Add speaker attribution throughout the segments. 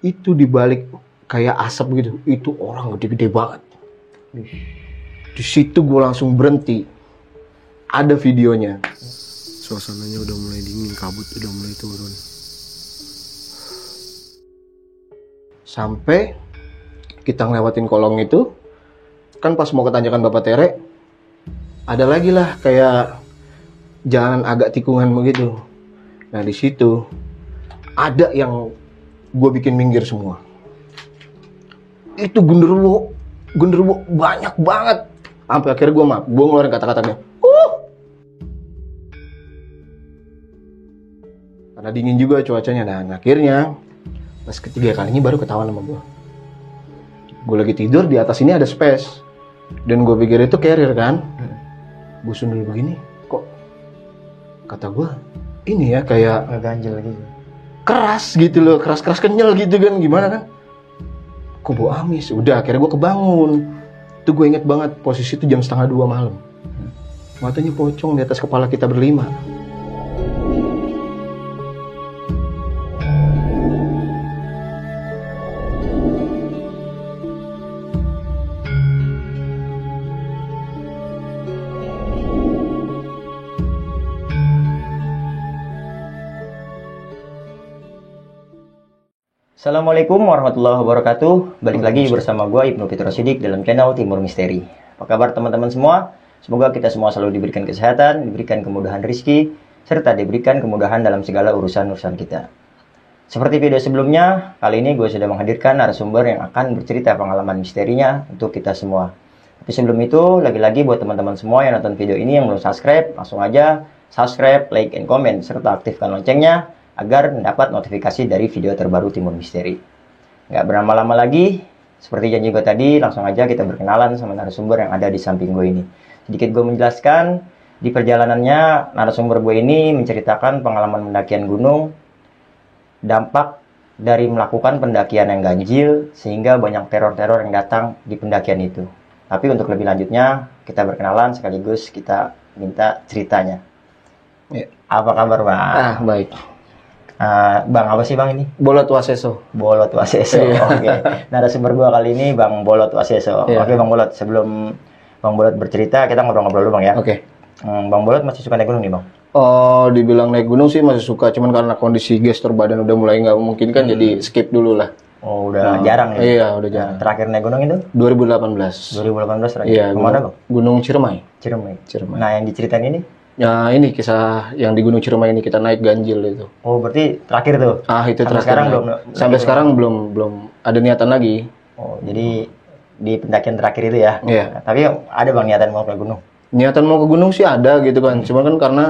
Speaker 1: itu dibalik kayak asap gitu. Itu orang gede-gede banget. Di situ gue langsung berhenti. Ada videonya.
Speaker 2: Suasananya udah mulai dingin, kabut udah mulai turun.
Speaker 1: sampai kita ngelewatin kolong itu. Kan pas mau ke tanjakan Bapak Tere ada lagi lah kayak jalan agak tikungan begitu. Nah di situ ada yang gue bikin minggir semua. Itu genderuwo genderuwo banyak banget. Sampai akhirnya gue maaf gue ngeluarin kata-katanya uh! Karena dingin juga cuacanya. Dan akhirnya pas ketiga kalinya baru ketahuan sama gue gue lagi tidur di atas ini ada space. Dan gue pikir itu carrier kan? Gue sundul begini kok? Kata gue ini ya kayak
Speaker 3: Ngeganjel gitu.
Speaker 1: Keras gitu loh keras keras kenyal gitu kan gimana kan? Kok bau amis? Udah akhirnya gue kebangun. Itu gue inget banget posisi itu jam setengah dua malam. Matanya pocong di atas kepala kita berlima
Speaker 3: Assalamualaikum warahmatullahi wabarakatuh. Balik lagi bersama gue Ibnu Fitro Sidik dalam channel Timur Misteri. Apa kabar teman-teman semua? Semoga kita semua selalu diberikan kesehatan, diberikan kemudahan rizki, serta diberikan kemudahan dalam segala urusan-urusan kita. Seperti video sebelumnya, kali ini gue sudah menghadirkan narasumber yang akan bercerita pengalaman misterinya untuk kita semua. Tapi sebelum itu, lagi-lagi buat teman-teman semua yang nonton video ini yang belum subscribe, langsung aja subscribe, like, and comment, serta aktifkan loncengnya agar mendapat notifikasi dari video terbaru Timur Misteri. Nggak berlama-lama lagi, seperti janji gue tadi, langsung aja kita berkenalan sama narasumber yang ada di samping gue ini. Sedikit gue menjelaskan, di perjalanannya narasumber gue ini menceritakan pengalaman pendakian gunung, dampak dari melakukan pendakian yang ganjil, sehingga banyak teror-teror yang datang di pendakian itu. Tapi untuk lebih lanjutnya, kita berkenalan sekaligus kita minta ceritanya.
Speaker 1: Ya.
Speaker 3: Apa kabar, Bang?
Speaker 1: ah baik
Speaker 3: Eh, bang apa sih bang ini?
Speaker 1: bolot waseso
Speaker 3: Bolot Waseso.
Speaker 1: Iya.
Speaker 3: Oke. Narasumber gua kali ini Bang Bolot Waseso.
Speaker 1: Iya.
Speaker 3: Oke Bang Bolot, sebelum Bang Bolot bercerita, kita ngobrol-ngobrol dulu Bang ya.
Speaker 1: oke
Speaker 3: Hmm, bang Bolot masih suka naik gunung nih Bang?
Speaker 1: Oh, dibilang naik gunung sih masih suka, cuman karena kondisi gestur badan udah mulai nggak memungkinkan, jadi skip dulu lah.
Speaker 3: Oh udah jarang nih.
Speaker 1: Iya, udah jarang.
Speaker 3: Terakhir naik gunung itu
Speaker 1: 2018.
Speaker 3: 2018 terakhir.
Speaker 1: Iya,
Speaker 3: Ke
Speaker 1: mana
Speaker 3: Bang?
Speaker 1: Gunung Ciremai.
Speaker 3: Ciremai.
Speaker 1: Ciremai.
Speaker 3: Nah yang diceritain ini?
Speaker 1: Ya ini kisah yang di Gunung Ciremai ini kita naik ganjil itu.
Speaker 3: Oh berarti terakhir tuh?
Speaker 1: Ah itu
Speaker 3: Sampai
Speaker 1: terakhir
Speaker 3: sekarang
Speaker 1: naik.
Speaker 3: belum?
Speaker 1: Sampai sekarang belum belum ada niatan lagi.
Speaker 3: Oh jadi di pendakian terakhir itu ya?
Speaker 1: Iya.
Speaker 3: Nah, tapi ada Bang niatan mau ke gunung?
Speaker 1: Niatan mau ke gunung sih ada gitu kan, cuman kan karena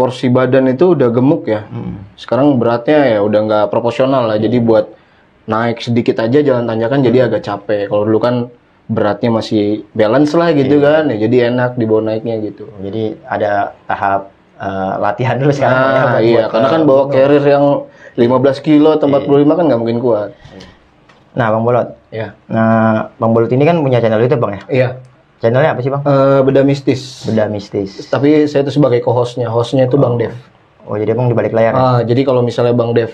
Speaker 1: porsi badan itu udah gemuk ya.
Speaker 3: Hmm.
Speaker 1: Sekarang beratnya ya udah nggak proporsional lah. Jadi buat naik sedikit aja jalan tanjakan jadi agak capek. Kalau dulu kan beratnya masih balance lah gitu kan, ya jadi enak dibawa naiknya gitu.
Speaker 3: Jadi ada tahap eh, latihan dulu sekarang ya,
Speaker 1: Nah,
Speaker 3: buat-
Speaker 1: iya, karena kan bawa
Speaker 3: gunung.
Speaker 1: carrier yang 15 kilo atau 45 kan nggak mungkin kuat.
Speaker 3: Nah, Bang Bolot.
Speaker 1: Ya.
Speaker 3: Nah, Bang Bolot ini kan punya channel YouTube, Bang ya?
Speaker 1: Iya.
Speaker 3: Channelnya apa sih, Bang?
Speaker 1: Eh, beda mistis.
Speaker 3: Beda Mistis.
Speaker 1: Tapi saya itu sebagai co-hostnya, hostnya itu Bang Dev.
Speaker 3: Oh, jadi Bang di balik layar. ya?
Speaker 1: Ah, jadi kalau misalnya Bang Dev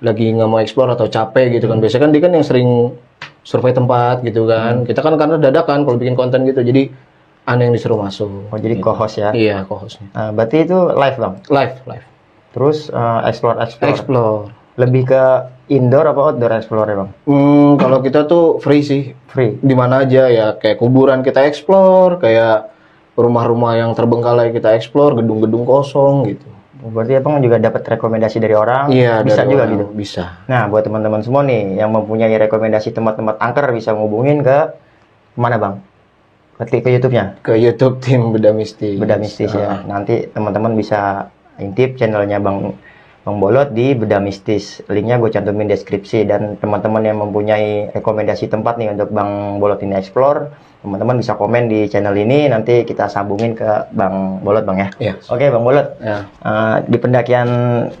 Speaker 1: lagi nggak mau explore atau capek gitu kan, biasanya kan dia kan yang sering survei tempat gitu kan. Kita kan karena dadakan kalau bikin konten gitu, jadi aneh yang disuruh masuk.
Speaker 3: Oh, jadi co-host ya.
Speaker 1: Iya, co-hostnya.
Speaker 3: Nah, berarti itu live, Bang.
Speaker 1: Live, live.
Speaker 3: Terus eh, explore explore.
Speaker 1: Explore.
Speaker 3: Lebih ke indoor apa outdoor explore ya, Bang?
Speaker 1: Hmm, kalau kita tuh free sih,
Speaker 3: Free.
Speaker 1: di mana aja ya kayak kuburan kita explore, kayak rumah-rumah yang terbengkalai kita explore, gedung-gedung kosong gitu.
Speaker 3: Berarti Abang juga dapat rekomendasi dari orang.
Speaker 1: Iya,
Speaker 3: bisa
Speaker 1: dari
Speaker 3: juga
Speaker 1: orang.
Speaker 3: gitu.
Speaker 1: Bisa.
Speaker 3: Nah, buat teman-teman semua nih yang mempunyai rekomendasi tempat-tempat angker bisa ngubungin ke mana, Bang? Ketik ke YouTube-nya.
Speaker 1: Ke YouTube tim Beda Mistis.
Speaker 3: Beda Mistis
Speaker 1: Ah.
Speaker 3: ya. Nanti teman-teman bisa intip channelnya Bang Bang Bolot di Beda Mistis. Linknya gue cantumin deskripsi dan teman-teman yang mempunyai rekomendasi tempat nih untuk Bang Bolot ini explore, teman-teman bisa komen di channel ini nanti kita sambungin ke Bang Bolot Bang ya.
Speaker 1: Iya.
Speaker 3: Oke Bang Bolot.
Speaker 1: Ya.
Speaker 3: Eh, di pendakian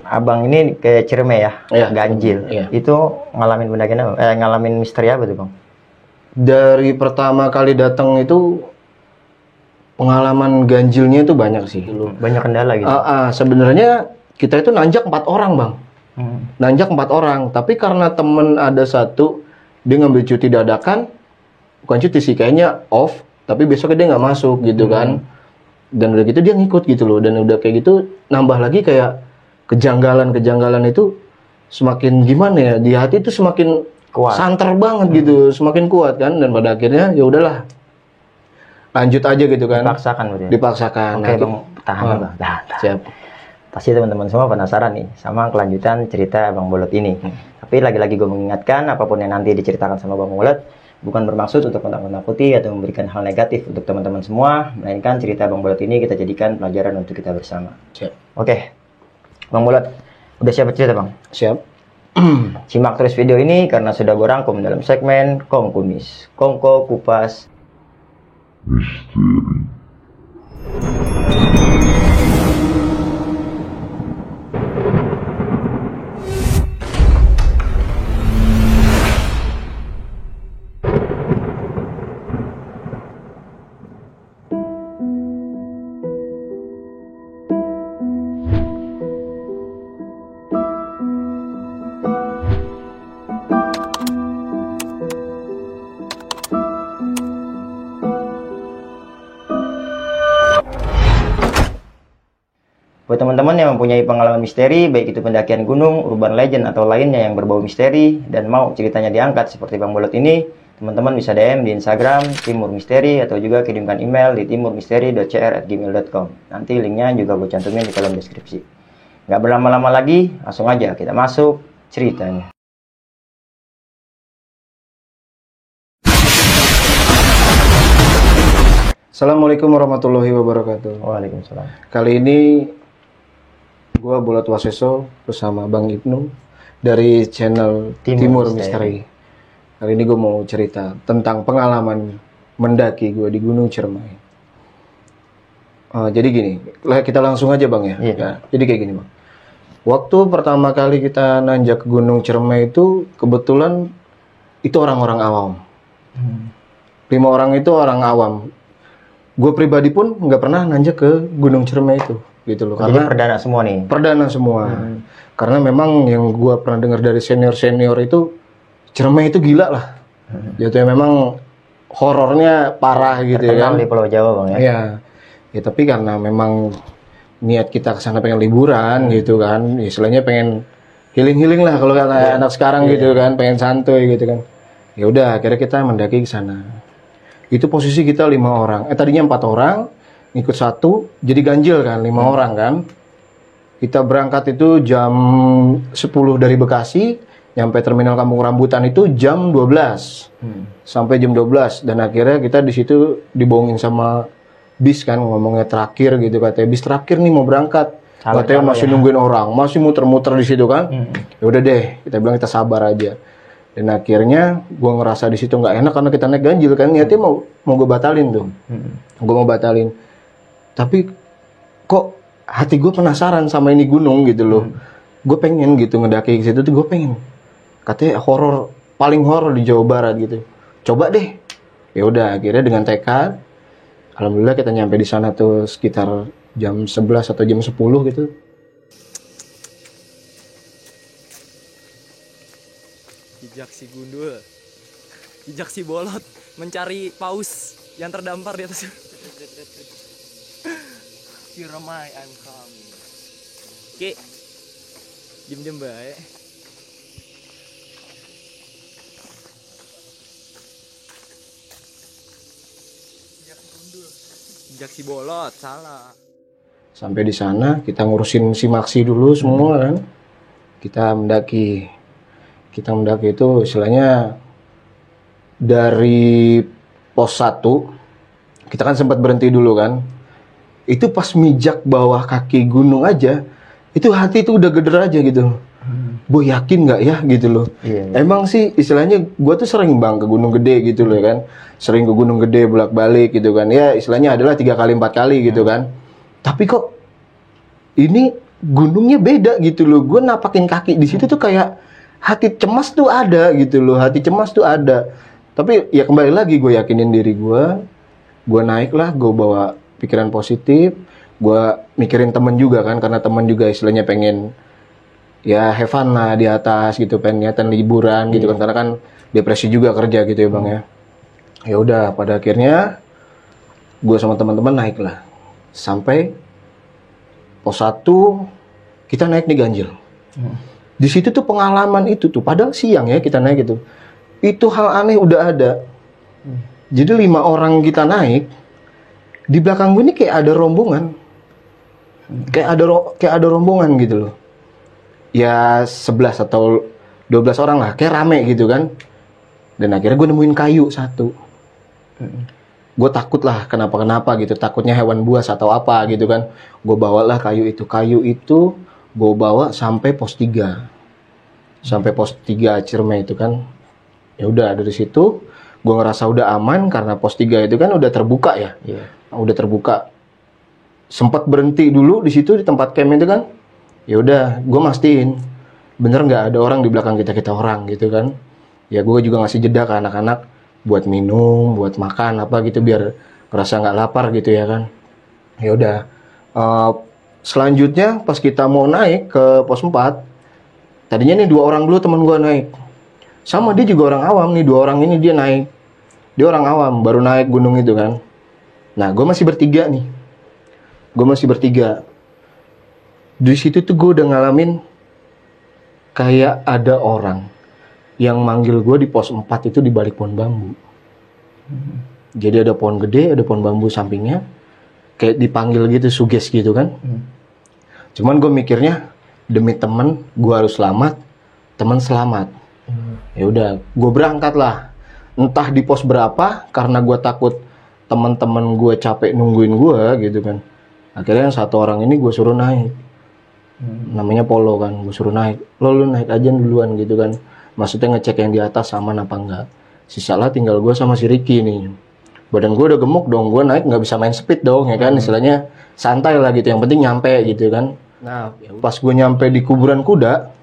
Speaker 3: Abang ini ke Cireme ya,
Speaker 1: Iya.
Speaker 3: Ganjil.
Speaker 1: Iya.
Speaker 3: Itu ngalamin pendakian apa? Eh, ngalamin misteri apa tuh Bang?
Speaker 1: Dari pertama kali datang itu pengalaman ganjilnya itu banyak sih.
Speaker 3: Banyak kendala gitu.
Speaker 1: Ah, ah, sebenarnya kita itu nanjak empat orang bang.
Speaker 3: Hmm.
Speaker 1: nanjak empat orang tapi karena temen ada satu dia ngambil cuti dadakan bukan cuti sih kayaknya off tapi besoknya dia nggak masuk gitu kan dan udah gitu dia ngikut gitu loh dan udah kayak gitu nambah lagi kayak kejanggalan kejanggalan itu semakin gimana ya di hati itu semakin
Speaker 3: Kuat.
Speaker 1: santer banget gitu semakin kuat kan dan pada akhirnya ya udahlah lanjut aja gitu kan
Speaker 3: Dipaksakan berarti. ya?
Speaker 1: dipaksakan
Speaker 3: Oke
Speaker 1: Nah,
Speaker 3: bang, tahan
Speaker 1: Ah.
Speaker 3: bang. Tahan, tahan.
Speaker 1: siap
Speaker 3: Pasti teman-teman semua penasaran nih sama kelanjutan cerita Bang Bolot ini. Tapi lagi-lagi gue mengingatkan apa pun yang nanti diceritakan sama Bang Bolot bukan bermaksud untuk menakut-nakuti atau memberikan hal negatif untuk teman-teman semua, melainkan cerita Bang Bolot ini kita jadikan pelajaran untuk kita bersama.
Speaker 1: siap
Speaker 3: Oke, Bang Bolot, udah siap cerita Bang?
Speaker 1: siap
Speaker 3: Simak terus video ini karena sudah gue rangkum dalam segmen Kong Kumis, Kongko Kupas Buat mempunyai pengalaman misteri, baik itu pendakian gunung, urban legend, atau lainnya yang berbau misteri, dan mau ceritanya diangkat seperti Bang Bolot ini, teman-teman bisa DM di Instagram Timur Misteri, atau juga kirimkan email di timurmisteri.cr@gmail.com. Nanti linknya juga gue cantumin di kolom deskripsi. Nggak berlama-lama lagi, langsung aja kita masuk ceritanya.
Speaker 1: Assalamualaikum warahmatullahi wabarakatuh
Speaker 3: Waalaikumsalam.
Speaker 1: Kali ini gua Bolat Waseso bersama Bang Ibnu dari channel
Speaker 3: Timur
Speaker 1: Timur,
Speaker 3: Misteri.
Speaker 1: Misteri. Kali ini gue mau cerita tentang pengalaman mendaki gue di Gunung Ciremai. Eh, jadi gini, kita langsung aja bang ya.
Speaker 3: Iya.
Speaker 1: Ya, Jadi kayak gini bang. Waktu pertama kali kita nanjak ke Gunung Ciremai itu kebetulan itu orang-orang awam. Lima orang itu orang awam. Gue pribadi pun nggak pernah nanjak ke Gunung Ciremai itu, gitu loh.
Speaker 3: Jadi
Speaker 1: Karena
Speaker 3: perdana semua nih.
Speaker 1: perdana semua. Karena memang yang gua pernah dengar dari senior-senior itu Ciremai itu gila lah. Jatuhnya memang horornya parah gitu ya
Speaker 3: Terkenal
Speaker 1: kan.
Speaker 3: di Pulau Jawa bang ya.
Speaker 1: Iya. Ya tapi karena memang niat kita ke sana pengen liburan gitu kan. Istilahnya pengen healing-healing lah kalau kata anak sekarang gitu kan, pengen santuy gitu kan. Ya udah, akhirnya kita mendaki ke sana. Itu posisi kita lima orang. Eh tadinya empat orang, ikut satu, jadi ganjil kan, lima orang kan. Kita berangkat itu jam 10 dari Bekasi, nyampe terminal Kampung Rambutan itu jam 12
Speaker 3: Hmm.
Speaker 1: sampai jam 12 dan akhirnya kita di situ dibohongin sama bis kan ngomongnya terakhir gitu katanya. Bis terakhir nih mau berangkat.
Speaker 3: Salah
Speaker 1: katanya masih nungguin orang masih muter-muter di situ kan. Ya udah deh kita bilang kita sabar aja. Dan akhirnya gua ngerasa di situ nggak enak karena kita naik ganjil kan. Niatnya mau mau gue batalin tuh.
Speaker 3: Hmm.
Speaker 1: gue mau batalin tapi kok hati gue penasaran sama ini gunung gitu loh. Gue pengen gitu ngedaki ke situ tuh gue pengen. Katanya horor paling horor di Jawa Barat gitu. Coba deh. Ya udah akhirnya dengan tekad alhamdulillah kita nyampe di sana tuh sekitar jam 11 atau jam 10 gitu.
Speaker 4: Jejak si gundul. Jejak si bolot Mencari paus yang terdampar di atas Ciremai I'm coming. Oke Jem-jem baik. Jejak si bolot Salah.
Speaker 1: Sampai di sana kita ngurusin si Maxi dulu semua kan? Kita mendaki. Kita mendaki itu istilahnya dari pos 1 kita kan sempat berhenti dulu kan itu pas mijak bawah kaki gunung aja itu hati itu udah geder aja gitu. Gue yakin nggak ya gitu loh.
Speaker 3: Iya.
Speaker 1: emang sih istilahnya gue tuh sering bang ke gunung gede gitu loh kan. Sering ke gunung gede bolak balik gitu kan. Ya istilahnya adalah tiga kali empat kali gitu kan. Tapi kok ini gunungnya beda gitu loh. Gue napakin kaki di situ tuh kayak hati cemas tuh ada gitu loh hati cemas tuh ada. Tapi ya kembali lagi gue yakinin diri gue gue naik lah gue bawa pikiran positif gue mikirin temen juga kan karena temen juga istilahnya pengen ya have fun lah di atas gitu pengen niatan liburan gitu kan karena kan depresi juga kerja gitu ya bang ya. Ya udah pada akhirnya gue sama teman-teman naik lah. Sampai pos 1 kita naik nih ganjil. Di situ tuh pengalaman itu tuh padahal siang ya kita naik itu itu hal aneh udah ada. Jadi lima orang kita naik di belakang gue ini kayak ada rombongan. Kayak ada kayak ada rombongan gitu loh. Ya 11 atau 12 orang lah. Kayak rame gitu kan. Dan akhirnya gue nemuin kayu satu. Gue takut lah kenapa kenapa gitu. Takutnya hewan buas atau apa gitu kan. Gue bawalah kayu itu. Kayu itu gue bawa sampai pos 3 sampai pos 3 Ciremai itu kan. Ya udah dari situ gue ngerasa udah aman karena pos 3 itu kan udah terbuka ya.
Speaker 3: Iya.
Speaker 1: Udah terbuka. Sempat berhenti dulu di situ di tempat camp itu kan. Ya udah gue mastiin. Bener nggak ada orang di belakang kita kita orang gitu kan. Ya gue juga ngasih jeda ke anak-anak buat minum buat makan apa gitu biar ngerasa nggak lapar gitu ya kan. Ya udah Eh, selanjutnya pas kita mau naik ke pos 4 tadinya nih dua orang dulu teman gue naik. Sama dia juga orang awam nih dua orang ini dia naik. Dia orang awam baru naik gunung itu kan nah gue masih bertiga nih. Gue masih bertiga. Di situ tuh gue udah ngalamin kayak ada orang yang manggil gue di pos 4 itu di balik pohon bambu. Jadi ada pohon gede ada pohon bambu sampingnya. Kayak dipanggil gitu suges gitu kan. Cuman gue mikirnya demi temen gue harus selamat temen selamat. Ya udah gue berangkat lah. Entah di pos berapa karena gue takut teman-teman gue capek nungguin gue gitu kan. Akhirnya yang satu orang ini gue suruh naik. Namanya Polo kan gue suruh naik. Lo lu naik aja duluan gitu kan. Maksudnya ngecek yang di atas aman apa enggak. Sisa lah tinggal gue sama si Ricky nih. Badan gue udah gemuk dong gue naik nggak bisa main speed dong ya kan? Istilahnya santai lah gitu yang penting nyampe gitu kan. Nah pas gue nyampe di kuburan kuda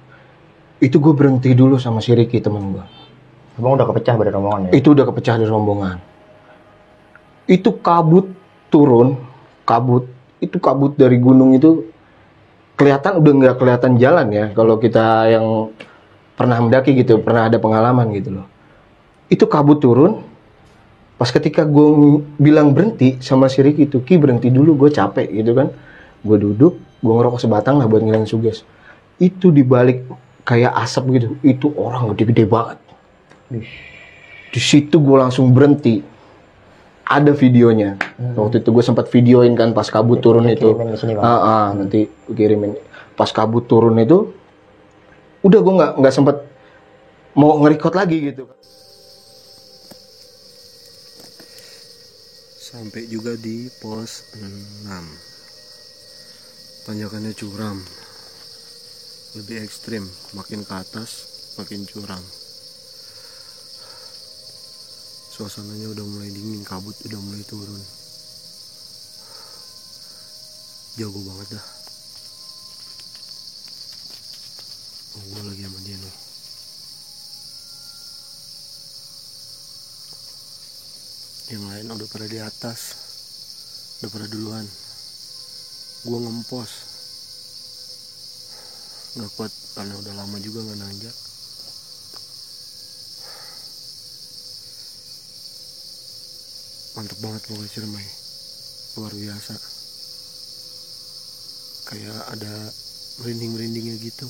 Speaker 1: itu gue berhenti dulu sama si Ricky temen gue
Speaker 3: Abang udah kepecah badan rombongan ya?
Speaker 1: itu udah kepecah dari rombongan itu kabut turun kabut. Itu kabut dari gunung itu kelihatan udah nggak kelihatan jalan ya kalau kita yang pernah mendaki gitu pernah ada pengalaman gitu loh. Itu kabut turun pas ketika gue bilang berhenti sama si Ricky itu Ki berhenti dulu gue capek gitu kan. Gue duduk gue ngerokok sebatang lah buat ngilangin suges. Itu dibalik kayak asap gitu itu orang gede-gede banget. Di situ gue langsung berhenti ada videonya. Waktu itu gue sempat videoin kan pas kabut turun itu.
Speaker 3: kirimin ke sini, Bang.
Speaker 1: Ah, ah, nanti gue kirimin. Pas kabut turun itu udah gue nggak nggak sempet mau nge-record lagi gitu.
Speaker 2: Sampai juga di pos 6 Tanjakannya curam. Lebih ekstrim Makin ke atas Makin curam Suasananya udah mulai dingin Kabut udah mulai turun. Jago banget dah. Oh gue lagi sama dia nih yang lain udah pada di atas udah pada duluan. Gua ngempos. Nggak kuat karena udah lama juga nggak nanjak mantep banget pokoknya Ciremai luar biasa. Kayak ada merinding-merindingnya gitu.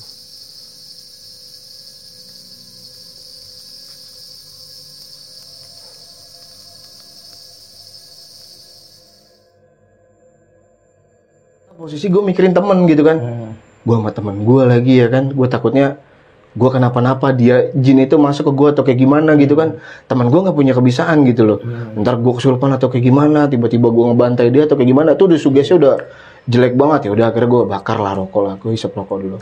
Speaker 1: Posisi gue mikirin temen gitu kan.
Speaker 3: Hmm.
Speaker 1: gue sama temen gue lagi ya kan. Gue takutnya gue kenapa-napa dia jin itu masuk ke gue atau kayak gimana gitu kan. Teman gue nggak punya kebiasaan gitu loh. Ntar gue kesurupan atau kayak gimana tiba-tiba gue ngebantai dia atau kayak gimana. Tuh udah sugesnya udah jelek banget ya. Udah akhirnya gue bakar lah rokok lah. Gue hisap rokok dulu.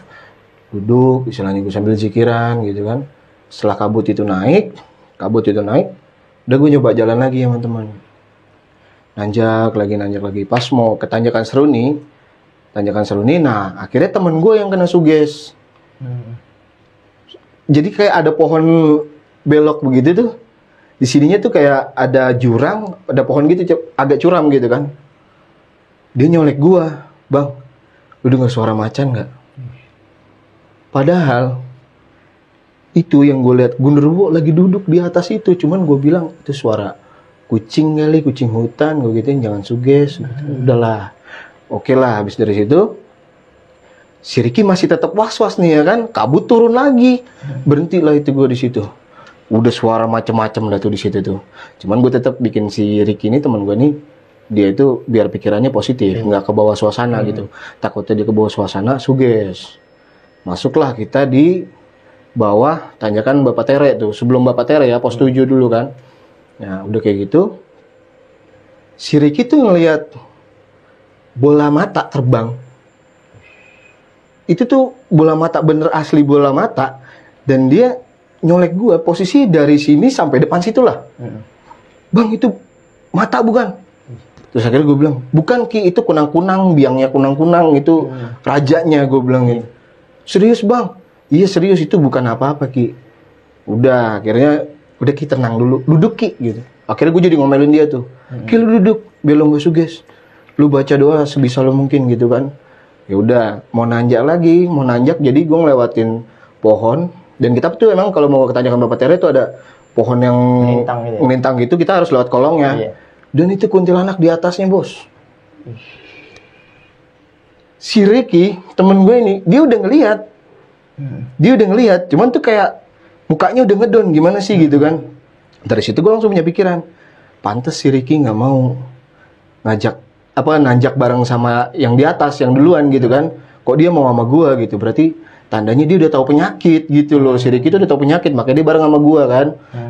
Speaker 1: Duduk istilahnya gue sambil zikiran gitu kan. Setelah kabut itu naik kabut itu naik udah gue nyoba jalan lagi ya teman-teman nanjak lagi nanjak lagi. Pas mau ke tanjakan seruni tanjakan seruni nah akhirnya temen gue yang kena suges jadi kayak ada pohon belok begitu tuh. Di sininya tuh kayak ada jurang ada pohon gitu agak curam gitu kan. Dia nyolek gua bang lu dengar suara macan nggak? Padahal itu yang gue lihat Gundurwo lagi duduk di atas itu. Cuman gue bilang itu suara kucing kali kucing hutan gue gituin jangan suges udahlah oke lah habis dari situ si Ricky masih tetap was-was nih ya kan? Kabut turun lagi. Berhentilah itu gue di situ. Udah suara macem-macem dah tuh di situ tuh. Cuman gue tetap bikin si Ricky ini teman gue nih dia itu biar pikirannya positif nggak ke bawah suasana gitu. Takutnya dia ke bawah suasana suges. Masuklah kita di bawah tanyakan Bapak Tere tuh sebelum Bapak Tere ya pos 7 dulu kan. Nah udah kayak gitu si Ricky tuh ngelihat bola mata terbang itu tuh bola mata bener asli bola mata dan dia nyolek gua posisi dari sini sampai depan situ lah. Bang itu mata bukan? Terus akhirnya gue bilang bukan ki itu kunang-kunang biangnya kunang-kunang itu rajanya gue bilang gitu. Serius bang? Iya serius itu bukan apa-apa ki. Udah akhirnya udah ki tenang dulu duduk ki gitu. Akhirnya gue jadi ngomelin dia tuh. Ki lu duduk biar lo gak suges. Lu baca doa sebisa lo mungkin gitu kan ya udah mau nanjak lagi mau nanjak jadi gue ngelewatin pohon. Dan kita tuh emang kalau mau ketanyakan bapak Tere itu ada pohon yang
Speaker 3: Melintang gitu ya?
Speaker 1: melintang gitu kita harus lewat kolongnya.
Speaker 3: Iya.
Speaker 1: dan itu kuntilanak di atasnya bos. Si Ricky temen gue ini dia udah ngelihat dia udah ngelihat cuman tuh kayak mukanya udah ngedon gimana sih gitu kan? Dari situ gue langsung punya pikiran pantes si Ricky nggak mau ngajak apa nanjak bareng sama yang di atas yang duluan gitu kan. Kok dia mau sama gua gitu? Berarti tandanya dia udah tahu penyakit gitu loh. Si Ricky tuh udah tahu penyakit makanya dia bareng sama gua kan.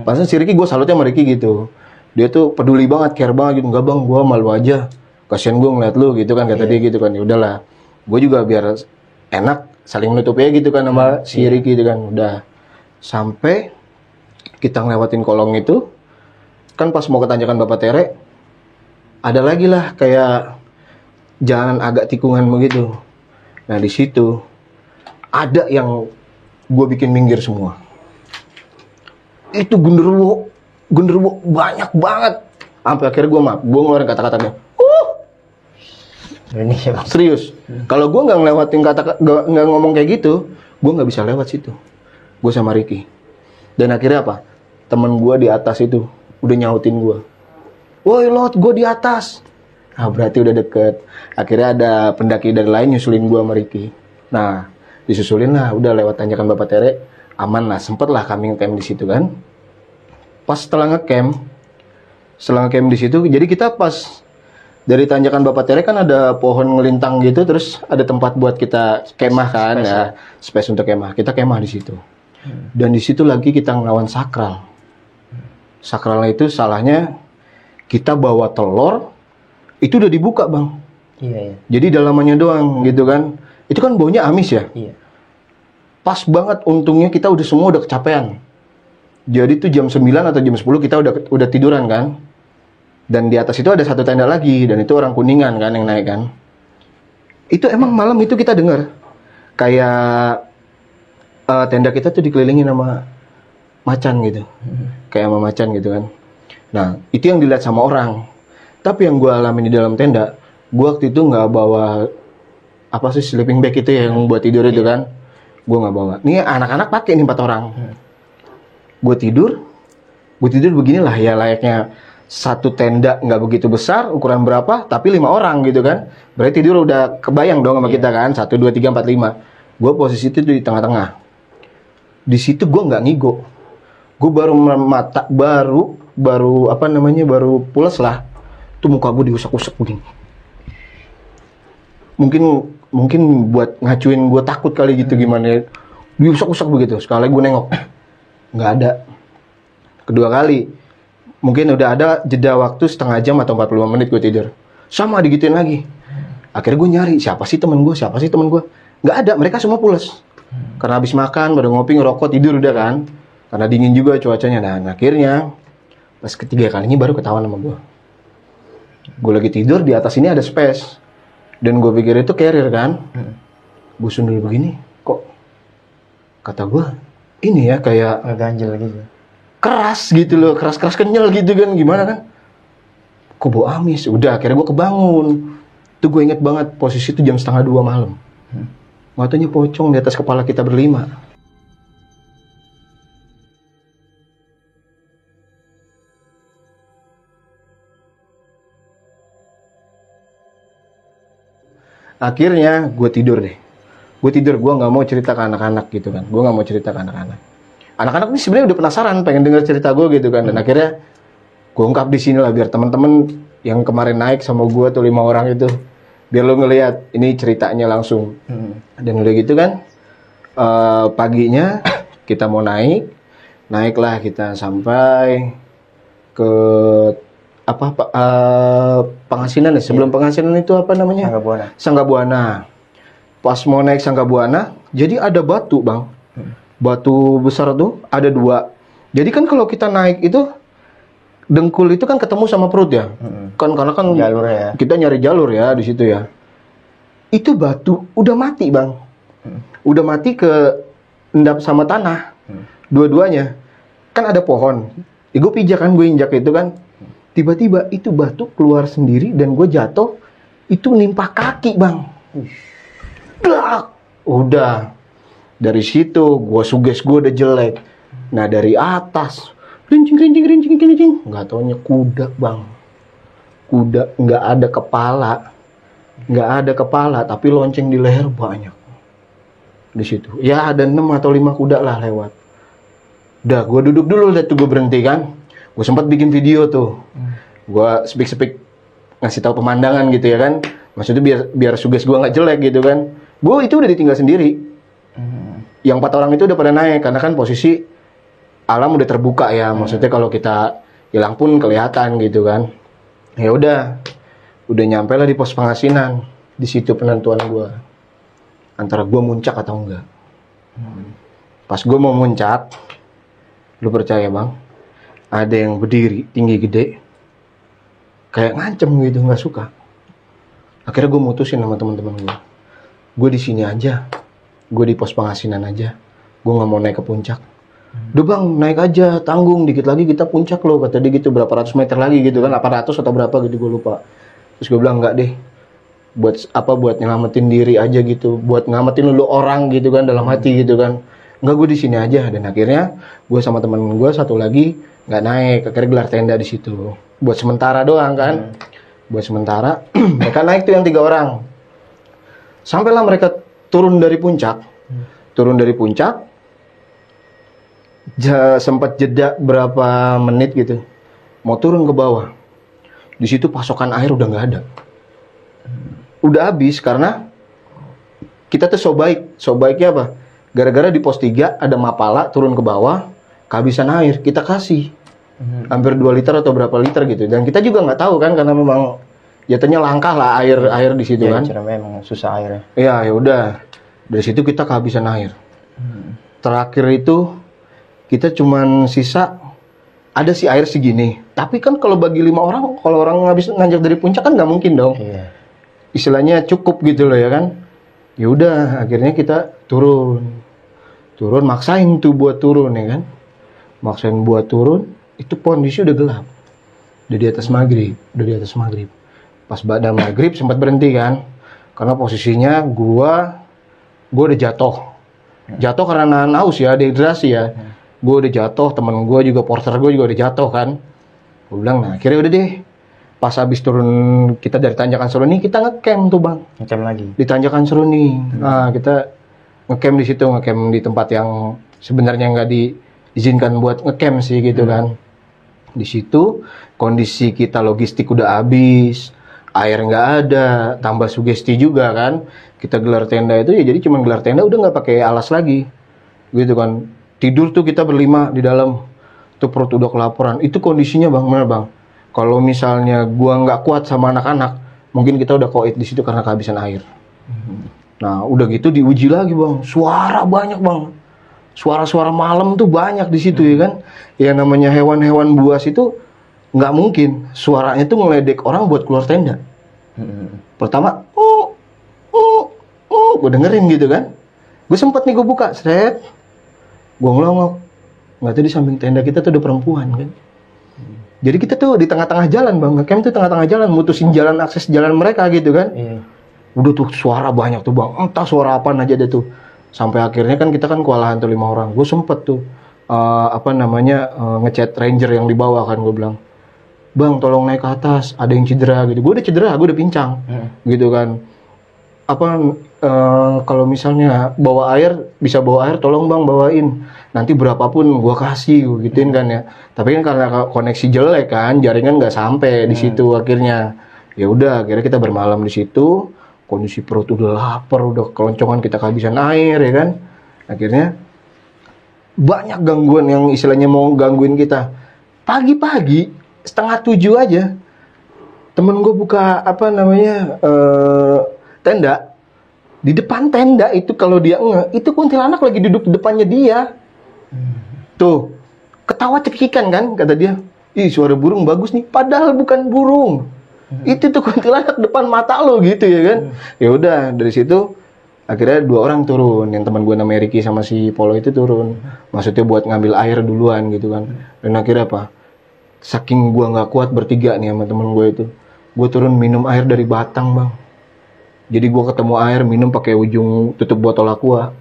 Speaker 1: Pas si Ricky gue salutnya sama Ricky gitu. Dia tuh peduli banget care banget gitu. Nggak bang gua malu aja. Kasian gua ngeliat lu gitu kan kata dia gitu kan. Ya udahlah gue juga biar enak saling nutup ya gitu kan sama si Ricky gitu kan. Udah sampai kita ngelewatin kolong itu kan pas mau ketanjakan Bapak Tere ada lagi lah kayak jalan agak tikungan begitu. Nah di situ ada yang gue bikin minggir semua. Itu genderuwo, genderuwo banyak banget. Sampai akhirnya gue maaf, gue ngeluarin kata-katanya. Uh,
Speaker 3: Indonesia bang
Speaker 1: serius. Kalau gue nggak ngelewatin kata nggak ngomong kayak gitu, gue nggak bisa lewat situ. Gue sama Ricky. Dan akhirnya apa? Temen gue di atas itu udah nyautin gue. Woi lot, gue di atas. Nah berarti udah deket. Akhirnya ada pendaki dari lain nyusulin gue sama Ricky. Nah disusulin lah, udah lewat tanjakan Bapak Tere, aman lah. Sempet lah kami ngecamp di situ kan. Pas setelah ngecamp, setelah ngecamp di situ, jadi kita pas dari tanjakan Bapak Tere kan ada pohon ngelintang gitu, terus ada tempat buat kita kemah kan, ya, space untuk kemah. Kita kemah di situ. Dan di situ lagi kita ngelawan sakral. Sakralnya itu salahnya kita bawa telur itu udah dibuka bang.
Speaker 3: iya iya
Speaker 1: Jadi dalamannya doang gitu kan. Itu kan baunya amis ya.
Speaker 3: iya
Speaker 1: Pas banget untungnya kita udah semua udah kecapean. Jadi tuh jam 9 atau jam 10 kita udah udah tiduran kan. Dan di atas itu ada satu tenda lagi dan itu orang kuningan kan yang naik kan. Itu emang malam itu kita dengar kayak eh, tenda kita tuh dikelilingi sama macan gitu. Kayak sama macan gitu kan. Nah, itu yang dilihat sama orang. Tapi yang gue alami di dalam tenda, gue waktu itu nggak bawa apa sih sleeping bag itu ya yang buat tidur itu kan. Gue nggak bawa. Nih anak-anak pakai nih empat orang. Gue tidur, gue tidur beginilah ya layaknya satu tenda nggak begitu besar, ukuran berapa, tapi lima orang gitu kan. Berarti tidur udah kebayang dong sama kita kan, satu dua tiga empat lima. Gue posisi itu di tengah-tengah. Di situ gue nggak ngigo. Gue baru mata, baru, baru apa namanya, baru pulas lah. Tuh muka gue diusap-usap begini. Mungkin mungkin buat ngacuin gue takut kali gitu gimana ya. Diusap-usap begitu. Sekali gue nengok, nggak ada. Kedua kali, mungkin udah ada jeda waktu setengah jam atau 45 menit gue tidur. Sama digituin lagi. Akhirnya gue nyari, siapa sih temen gue, siapa sih temen gue. Nggak ada, mereka semua pulas. Karena habis makan, baru ngopi, ngerokok, tidur udah kan. Karena dingin juga cuacanya. Dan akhirnya, pas ketiga kalinya baru ketahuan sama gue. Gue lagi tidur, di atas ini ada space. Dan gue pikir itu carrier kan. Gue sundul begini, kok kata gue, ini ya kayak
Speaker 3: ngeganjel gitu
Speaker 1: keras gitu loh, keras-keras kenyal gitu kan, gimana kan? Kok bau amis? Udah, akhirnya gue kebangun. Tuh gue inget banget posisi itu jam setengah dua malam. nggak taunya pocong di atas kepala kita berlima. Akhirnya gue tidur deh. Gue tidur, gue nggak mau cerita ke anak-anak gitu kan. Gue nggak mau cerita ke anak-anak. Anak-anak ini sebenarnya udah penasaran, pengen denger cerita gue gitu kan. Dan akhirnya gue ungkap di sini lah biar teman-teman yang kemarin naik sama gue tuh lima orang itu, biar lo ngelihat ini ceritanya langsung. Dan udah gitu kan, eh, paginya kita mau naik, naiklah kita sampai ke apa eh, pengasinan ya sebelum pengasinan itu apa namanya
Speaker 3: Sangga Buana.
Speaker 1: Sangga Buana. Pas mau naik Sangga Buana, jadi ada batu, Bang. Batu besar tuh ada dua. Jadi kan kalau kita naik itu dengkul itu kan ketemu sama perut ya. Kan karena kan
Speaker 3: Jalurnya ya.
Speaker 1: kita nyari jalur ya di situ ya. Itu batu udah mati, Bang. Udah mati ke endap sama tanah. Dua-duanya. Kan ada pohon. Ya, gue pijak kan, gue injak itu kan. Tiba-tiba itu batu keluar sendiri dan gue jatuh. Itu nimpa kaki, Bang. Dak! Udah. Dari situ gue suges gue udah jelek. Nah dari atas. Rincing, rincing, rincing, rincing. Nggak taunya kuda, Bang. Kuda nggak ada kepala. Nggak ada kepala, tapi lonceng di leher banyak. Di situ. Ya ada 6 atau 5 kuda lah lewat. Udah, gue duduk dulu, lihat tuh gue berhenti kan. Gue sempat bikin video tuh. Gue speak-speak ngasih tahu pemandangan gitu ya kan. Maksudnya biar biar suges gue nggak jelek gitu kan. Gue itu udah ditinggal sendiri. Yang empat orang itu udah pada naik karena kan posisi alam udah terbuka ya. Maksudnya kalau kita hilang pun kelihatan gitu kan. Ya udah, udah nyampe lah di pos pengasinan. Di situ penentuan gue antara gue muncak atau enggak. Pas gue mau muncak, lu percaya bang, ada yang berdiri tinggi gede, kayak ngancem gitu nggak suka. Akhirnya gue mutusin sama teman-teman gue, gue di sini aja, gue di pos pengasinan aja, gue nggak mau naik ke puncak. Udah bang, naik aja, tanggung. Dikit lagi kita puncak loh, kata dia gitu berapa ratus meter lagi gitu kan, 800 atau berapa gitu gue lupa. Terus gue bilang enggak deh, buat apa buat nyelamatin diri aja gitu, buat ngamatin dulu orang gitu kan dalam hati gitu kan. Enggak gue di sini aja. Dan akhirnya gue sama teman gue satu lagi nggak naik, akhirnya gelar tenda di situ. Buat sementara doang kan, buat sementara. mereka naik tuh yang tiga orang. Sampailah mereka turun dari puncak, turun dari puncak, ja- sempat jeda berapa menit gitu, mau turun ke bawah. Di situ pasokan air udah nggak ada udah habis karena kita tuh so baik. So baiknya apa? Gara-gara di pos 3 ada mapala turun ke bawah, kehabisan air, kita kasih. Hampir 2 liter atau berapa liter gitu. Dan kita juga nggak tahu kan karena memang jatuhnya langka lah air air di situ
Speaker 3: Ya,
Speaker 1: kan.
Speaker 3: Ciremai emang susah airnya.
Speaker 1: Iya, ya udah. Dari situ kita kehabisan air. Terakhir itu kita cuman sisa ada sih air segini. Tapi kan kalau bagi lima orang, kalau orang habis nganjak dari puncak kan nggak mungkin dong
Speaker 3: Iya.
Speaker 1: istilahnya cukup gitu loh ya kan ya udah akhirnya kita turun turun maksain tuh buat turun ya kan maksain buat turun itu kondisi udah gelap. Udah di atas maghrib udah di atas maghrib. Pas badan maghrib sempat berhenti kan. Karena posisinya gua gua udah jatuh. Jatuh karena nahan haus ya dehidrasi ya. Gua udah jatuh temen gua juga porter gua juga udah jatuh kan. Gua bilang nah akhirnya udah deh. Pas habis turun kita dari tanjakan Seruni kita ngecamp tuh bang.
Speaker 3: Macam lagi.
Speaker 1: di tanjakan Seruni. Nah kita ngecamp di situ ngecamp di tempat yang sebenarnya nggak diizinkan buat ngecamp sih gitu kan. Di situ kondisi kita logistik udah habis air nggak ada tambah sugesti juga kan. Kita gelar tenda itu ya jadi cuma gelar tenda udah nggak pakai alas lagi gitu kan. Tidur tuh kita berlima di dalam. Tuh perut udah kelaparan. Itu kondisinya bang. Bener bang. Kalau misalnya gua nggak kuat sama anak-anak mungkin kita udah koit di situ karena kehabisan air. Nah udah gitu diuji lagi bang. Suara banyak bang suara-suara malam tuh banyak di situ ya kan? Ya namanya hewan-hewan buas itu nggak mungkin. Suaranya tuh ngeledek orang buat keluar tenda. Pertama oh oh oh gue dengerin gitu kan. Gue sempet nih gue buka seret gue ngelongok nggak tahu di samping tenda kita tuh ada perempuan kan. Jadi kita tuh di tengah-tengah jalan bang. Ngecamp tuh tengah-tengah jalan mutusin jalan akses jalan mereka gitu kan.
Speaker 3: Iya.
Speaker 1: Udah tuh suara banyak tuh bang, entah suara apa aja deh tuh. Sampai akhirnya kan kita kan kewalahan tuh lima orang. Gue sempet tuh eh, apa namanya eh, ngechat ranger yang di bawah kan gue bilang, bang tolong naik ke atas, ada yang cedera gitu. Gue udah cedera, gue udah pincang, gitu kan. Apa eh, kalau misalnya bawa air bisa bawa air, tolong bang bawain. Nanti berapapun gue kasih, gue gituin kan ya. Tapi kan karena koneksi jelek kan, jaringan nggak sampai di situ akhirnya. Ya udah, akhirnya kita bermalam di situ. Kondisi perut udah lapar, udah keloncongan kita kehabisan air ya kan. Akhirnya banyak gangguan yang istilahnya mau gangguin kita. Pagi-pagi setengah tujuh aja, temen gue buka apa namanya eh, tenda. Di depan tenda itu kalau dia nge, itu kuntilanak lagi duduk di depannya dia. Tuh, ketawa cekikan kan kata dia. Ih suara burung bagus nih, padahal bukan burung. Itu tuh kuntilanak depan mata lo gitu ya kan. Ya udah dari situ akhirnya dua orang turun. Yang teman gue namanya Ricky sama si Polo itu turun. Maksudnya buat ngambil air duluan gitu kan. Dan akhirnya apa? Saking gua nggak kuat bertiga nih sama temen gue itu gue turun minum air dari batang bang. Jadi gua ketemu air minum pakai ujung tutup botol aqua.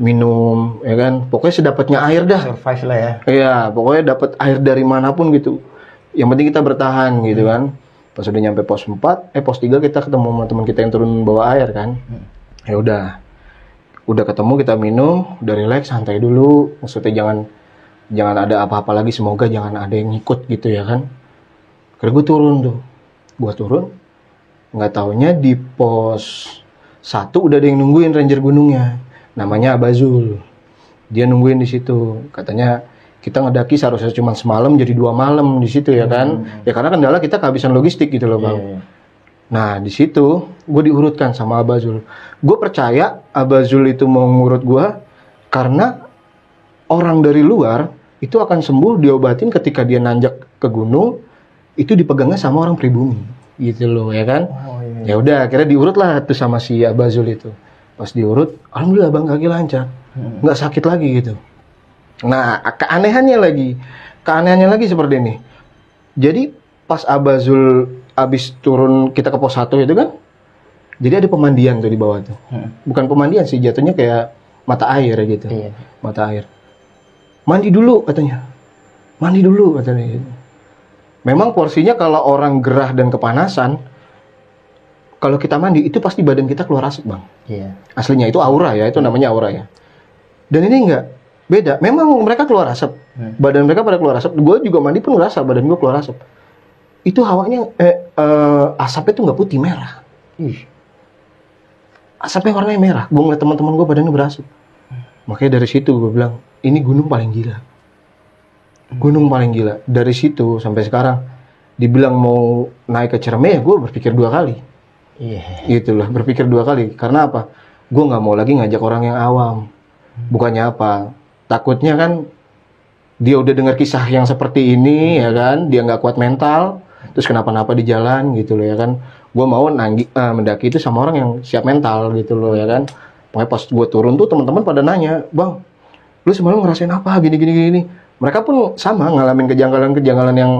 Speaker 1: Minum ya kan? Pokoknya sedapatnya air dah.
Speaker 3: Survive lah ya.
Speaker 1: Iya, pokoknya dapat air dari mana pun gitu. Yang penting kita bertahan gitu kan. Pas udah nyampe pos 4, eh pos 3 kita ketemu sama teman kita yang turun bawa air kan. Ya udah. Udah ketemu kita minum, udah relax, santai dulu. Maksudnya jangan jangan ada apa-apa lagi, semoga jangan ada yang ngikut gitu ya kan. Karena gue turun tuh. Gua turun. Nggak taunya di pos 1 udah ada yang nungguin ranger gunungnya. Namanya Abazul dia nungguin di situ katanya kita ngedaki seharusnya cuma semalam jadi dua malam di situ ya kan? Ya karena kendala kita kehabisan logistik gitu loh bang.
Speaker 3: Iya.
Speaker 1: nah di situ gue diurutkan sama Abazul gue percaya Abazul itu mau ngurut gue karena orang dari luar itu akan sembuh diobatin ketika dia nanjak ke gunung itu dipegangnya sama orang pribumi gitu loh ya kan?
Speaker 3: Oh iya.
Speaker 1: ya udah akhirnya diurut lah tuh sama si Abazul itu. Pas diurut alhamdulillah bang kaki lancar. Nggak sakit lagi gitu nah keanehannya lagi keanehannya lagi seperti ini jadi pas Abazul abis turun kita ke pos 1 itu kan jadi ada pemandian tuh di bawah tuh
Speaker 3: Hmm.
Speaker 1: bukan pemandian sih jatuhnya kayak mata air gitu
Speaker 3: Iya.
Speaker 1: mata air mandi dulu katanya mandi dulu katanya gitu. memang porsinya kalau orang gerah dan kepanasan kalau kita mandi itu pasti badan kita keluar asap bang
Speaker 3: Iya.
Speaker 1: aslinya itu aura ya itu namanya aura ya dan ini enggak beda. Memang mereka keluar asap.
Speaker 3: Hmm.
Speaker 1: badan mereka pada keluar asap. Gue juga mandi pun ngerasa badan gue keluar asap. Itu hawanya eh, eh, asapnya tuh nggak putih merah.
Speaker 3: Ih.
Speaker 1: asapnya warnanya merah. Gue ngeliat teman-teman gue badannya berasap. Makanya dari situ gue bilang ini gunung paling gila. Gunung paling gila. Dari situ sampai sekarang dibilang mau naik ke Ciremai ya gue berpikir dua kali.
Speaker 3: Iya.
Speaker 1: gitu loh berpikir dua kali. Karena apa? Gue nggak mau lagi ngajak orang yang awam. Bukannya apa takutnya kan dia udah dengar kisah yang seperti ini ya kan? Dia nggak kuat mental terus kenapa-napa di jalan gitu loh ya kan? Gue mau nanggi, eh, mendaki itu sama orang yang siap mental gitu loh ya kan? Pokoknya pas gue turun tuh teman-teman pada nanya bang lu semalam ngerasain apa? Gini gini gini mereka pun sama ngalamin kejanggalan-kejanggalan yang